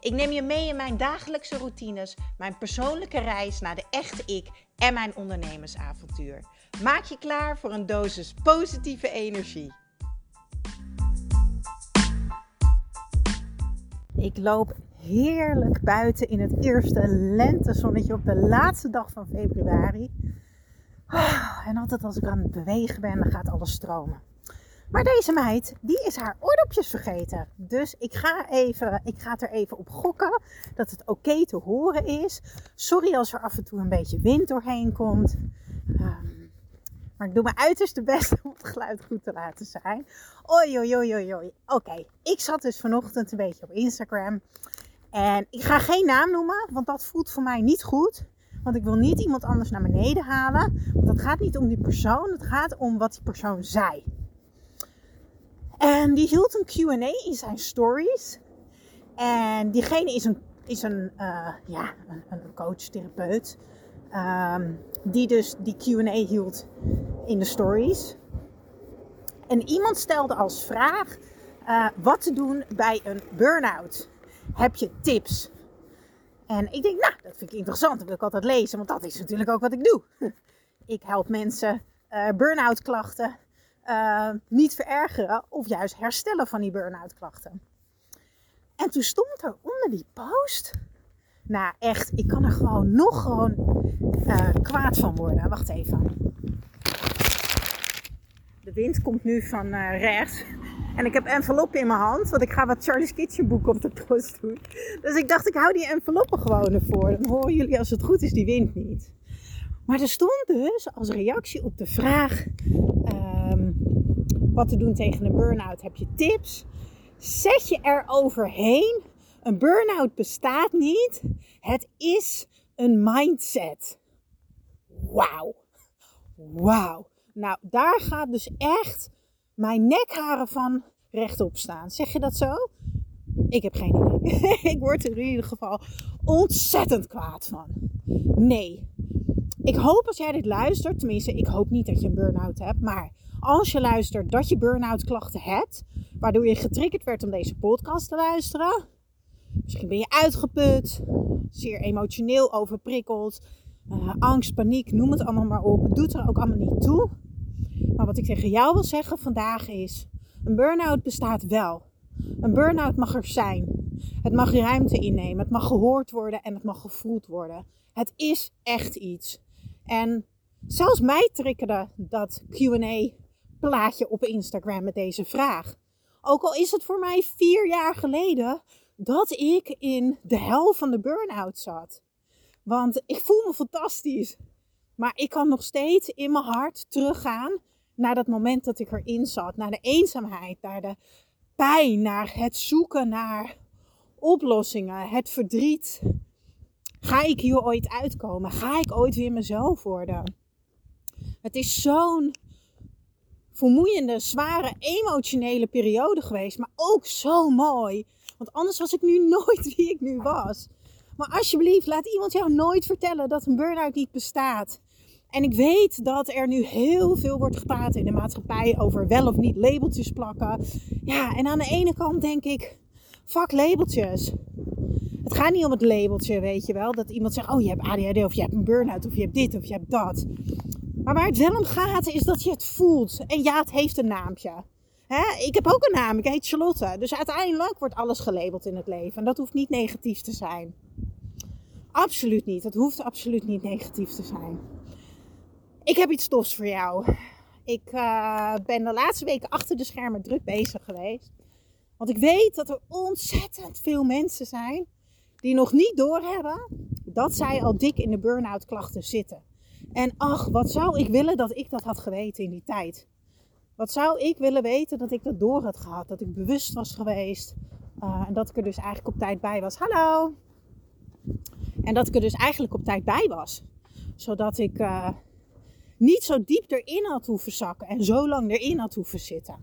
Ik neem je mee in mijn dagelijkse routines, mijn persoonlijke reis naar de echte ik en mijn ondernemersavontuur. Maak je klaar voor een dosis positieve energie. Ik loop heerlijk buiten in het eerste lentezonnetje op de laatste dag van februari. Ah, en altijd als ik aan het bewegen ben, dan gaat alles stromen. Maar deze meid, die is haar oordopjes vergeten. Dus ik ga, even, ik ga er even op gokken dat het oké te horen is. Sorry als er af en toe een beetje wind doorheen komt. Ehm, maar ik doe mijn uiterste best om het geluid goed te laten zijn. Oei, oei, oei, oei, oei. Oké, ik zat dus vanochtend een beetje op Instagram. En ik ga geen naam noemen, want dat voelt voor mij niet goed. Want ik wil niet iemand anders naar beneden halen. Want het gaat niet om die persoon, het gaat om wat die persoon zei. En die hield een QA in zijn stories. En diegene is een, is een, uh, ja, een, een coach, therapeut. Um, die dus die QA hield in de stories. En iemand stelde als vraag uh, wat te doen bij een burn-out. Heb je tips? En ik denk, nou, dat vind ik interessant. Dat wil ik altijd lezen, want dat is natuurlijk ook wat ik doe. Ik help mensen uh, burn-out klachten uh, niet verergeren of juist herstellen van die burn-out klachten. En toen stond er onder die post. Nou, echt, ik kan er gewoon nog gewoon uh, kwaad van worden. Wacht even. De wind komt nu van uh, rechts. En ik heb enveloppen in mijn hand, want ik ga wat Charlie's Kitchen boek op de post doen. Dus ik dacht, ik hou die enveloppen gewoon ervoor. Dan horen jullie als het goed is die wind niet. Maar er stond dus als reactie op de vraag: wat te doen tegen een burn-out? Heb je tips? Zet je er overheen? Een burn-out bestaat niet. Het is een mindset. Wauw. Wauw. Nou, daar gaat dus echt mijn nekharen van rechtop staan. Zeg je dat zo? Ik heb geen idee. ik word er in ieder geval ontzettend kwaad van. Nee. Ik hoop als jij dit luistert, tenminste, ik hoop niet dat je een burn-out hebt, maar als je luistert dat je burn-out klachten hebt, waardoor je getriggerd werd om deze podcast te luisteren. Misschien ben je uitgeput, zeer emotioneel overprikkeld, uh, angst, paniek, noem het allemaal maar op. Het doet er ook allemaal niet toe. Maar wat ik tegen jou wil zeggen vandaag is: een burn-out bestaat wel. Een burn-out mag er zijn. Het mag ruimte innemen, het mag gehoord worden en het mag gevoeld worden. Het is echt iets. En zelfs mij triggerde dat QA plaatje op Instagram met deze vraag. Ook al is het voor mij vier jaar geleden dat ik in de hel van de burn-out zat. Want ik voel me fantastisch. Maar ik kan nog steeds in mijn hart teruggaan naar dat moment dat ik erin zat. Naar de eenzaamheid, naar de pijn, naar het zoeken naar oplossingen, het verdriet. Ga ik hier ooit uitkomen? Ga ik ooit weer mezelf worden? Het is zo'n vermoeiende, zware, emotionele periode geweest. Maar ook zo mooi. Want anders was ik nu nooit wie ik nu was. Maar alsjeblieft, laat iemand jou nooit vertellen dat een burn-out niet bestaat. En ik weet dat er nu heel veel wordt gepraat in de maatschappij over wel of niet labeltjes plakken. Ja, en aan de ene kant denk ik, fuck labeltjes. Het gaat niet om het labeltje, weet je wel. Dat iemand zegt, oh je hebt ADHD of je hebt een burn-out of je hebt dit of je hebt dat. Maar waar het wel om gaat is dat je het voelt. En ja, het heeft een naampje. Hè? Ik heb ook een naam, ik heet Charlotte. Dus uiteindelijk wordt alles gelabeld in het leven. En dat hoeft niet negatief te zijn. Absoluut niet. Het hoeft absoluut niet negatief te zijn. Ik heb iets tofs voor jou. Ik uh, ben de laatste weken achter de schermen druk bezig geweest. Want ik weet dat er ontzettend veel mensen zijn die nog niet doorhebben dat zij al dik in de burn-out klachten zitten. En ach, wat zou ik willen dat ik dat had geweten in die tijd. Wat zou ik willen weten dat ik dat door had gehad. Dat ik bewust was geweest. Uh, en dat ik er dus eigenlijk op tijd bij was. Hallo! En dat ik er dus eigenlijk op tijd bij was. Zodat ik uh, niet zo diep erin had hoeven zakken en zo lang erin had hoeven zitten.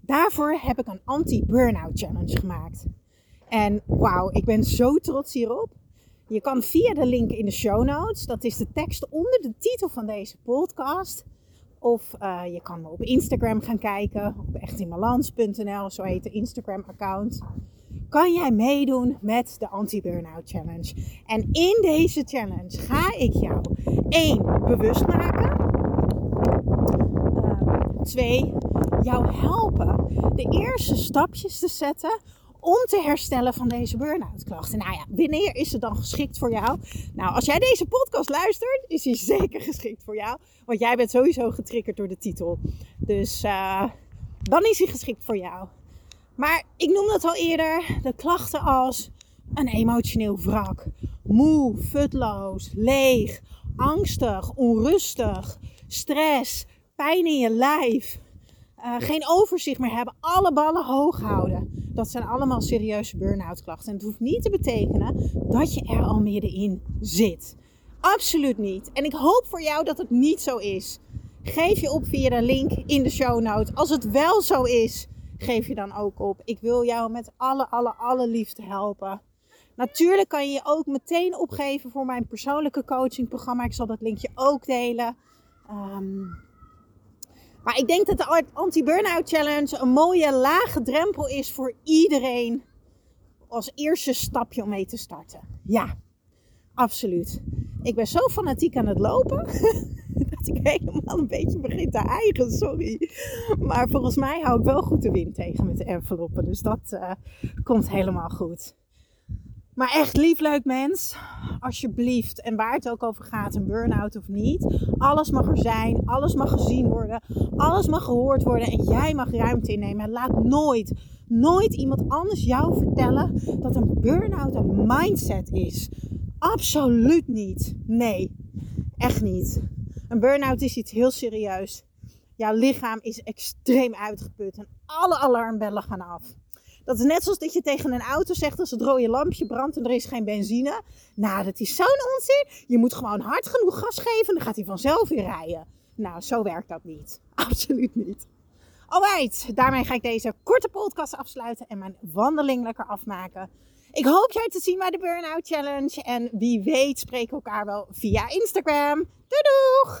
Daarvoor heb ik een anti-burnout challenge gemaakt. En wauw, ik ben zo trots hierop. Je kan via de link in de show notes, dat is de tekst onder de titel van deze podcast. Of uh, je kan me op Instagram gaan kijken, op echtinbalans.nl, zo heet de Instagram-account. Kan jij meedoen met de Anti-Burnout Challenge? En in deze challenge ga ik jou één bewust maken. Uh, jou helpen de eerste stapjes te zetten om te herstellen van deze burn-out klachten. Nou ja, wanneer is het dan geschikt voor jou? Nou, als jij deze podcast luistert, is hij zeker geschikt voor jou. Want jij bent sowieso getriggerd door de titel. Dus uh, dan is hij geschikt voor jou. Maar ik noemde het al eerder, de klachten als een emotioneel wrak, moe, futloos, leeg, angstig, onrustig, stress, pijn in je lijf, uh, geen overzicht meer hebben, alle ballen hoog houden. Dat zijn allemaal serieuze burn-out klachten. En het hoeft niet te betekenen dat je er al middenin zit. Absoluut niet. En ik hoop voor jou dat het niet zo is. Geef je op via de link in de show notes. Als het wel zo is, geef je dan ook op. Ik wil jou met alle, alle, alle liefde helpen. Natuurlijk kan je je ook meteen opgeven voor mijn persoonlijke coachingprogramma. Ik zal dat linkje ook delen. Um, maar ik denk dat de Anti-Burnout Challenge een mooie lage drempel is voor iedereen als eerste stapje om mee te starten. Ja, absoluut. Ik ben zo fanatiek aan het lopen dat ik helemaal een beetje begin te eigen, sorry. Maar volgens mij hou ik wel goed de wind tegen met de enveloppen, dus dat uh, komt helemaal goed. Maar echt lief, leuk mens. Alsjeblieft. En waar het ook over gaat, een burn-out of niet. Alles mag er zijn. Alles mag gezien worden. Alles mag gehoord worden. En jij mag ruimte innemen. En laat nooit, nooit iemand anders jou vertellen dat een burn-out een mindset is. Absoluut niet. Nee, echt niet. Een burn-out is iets heel serieus. Jouw lichaam is extreem uitgeput en alle alarmbellen gaan af. Dat is net zoals dat je tegen een auto zegt als het rode lampje brandt en er is geen benzine. Nou, dat is zo'n onzin. Je moet gewoon hard genoeg gas geven en dan gaat hij vanzelf weer rijden. Nou, zo werkt dat niet. Absoluut niet. Alright, daarmee ga ik deze korte podcast afsluiten en mijn wandeling lekker afmaken. Ik hoop jij te zien bij de Burnout Challenge. En wie weet spreken elkaar wel via Instagram. Doei doeg!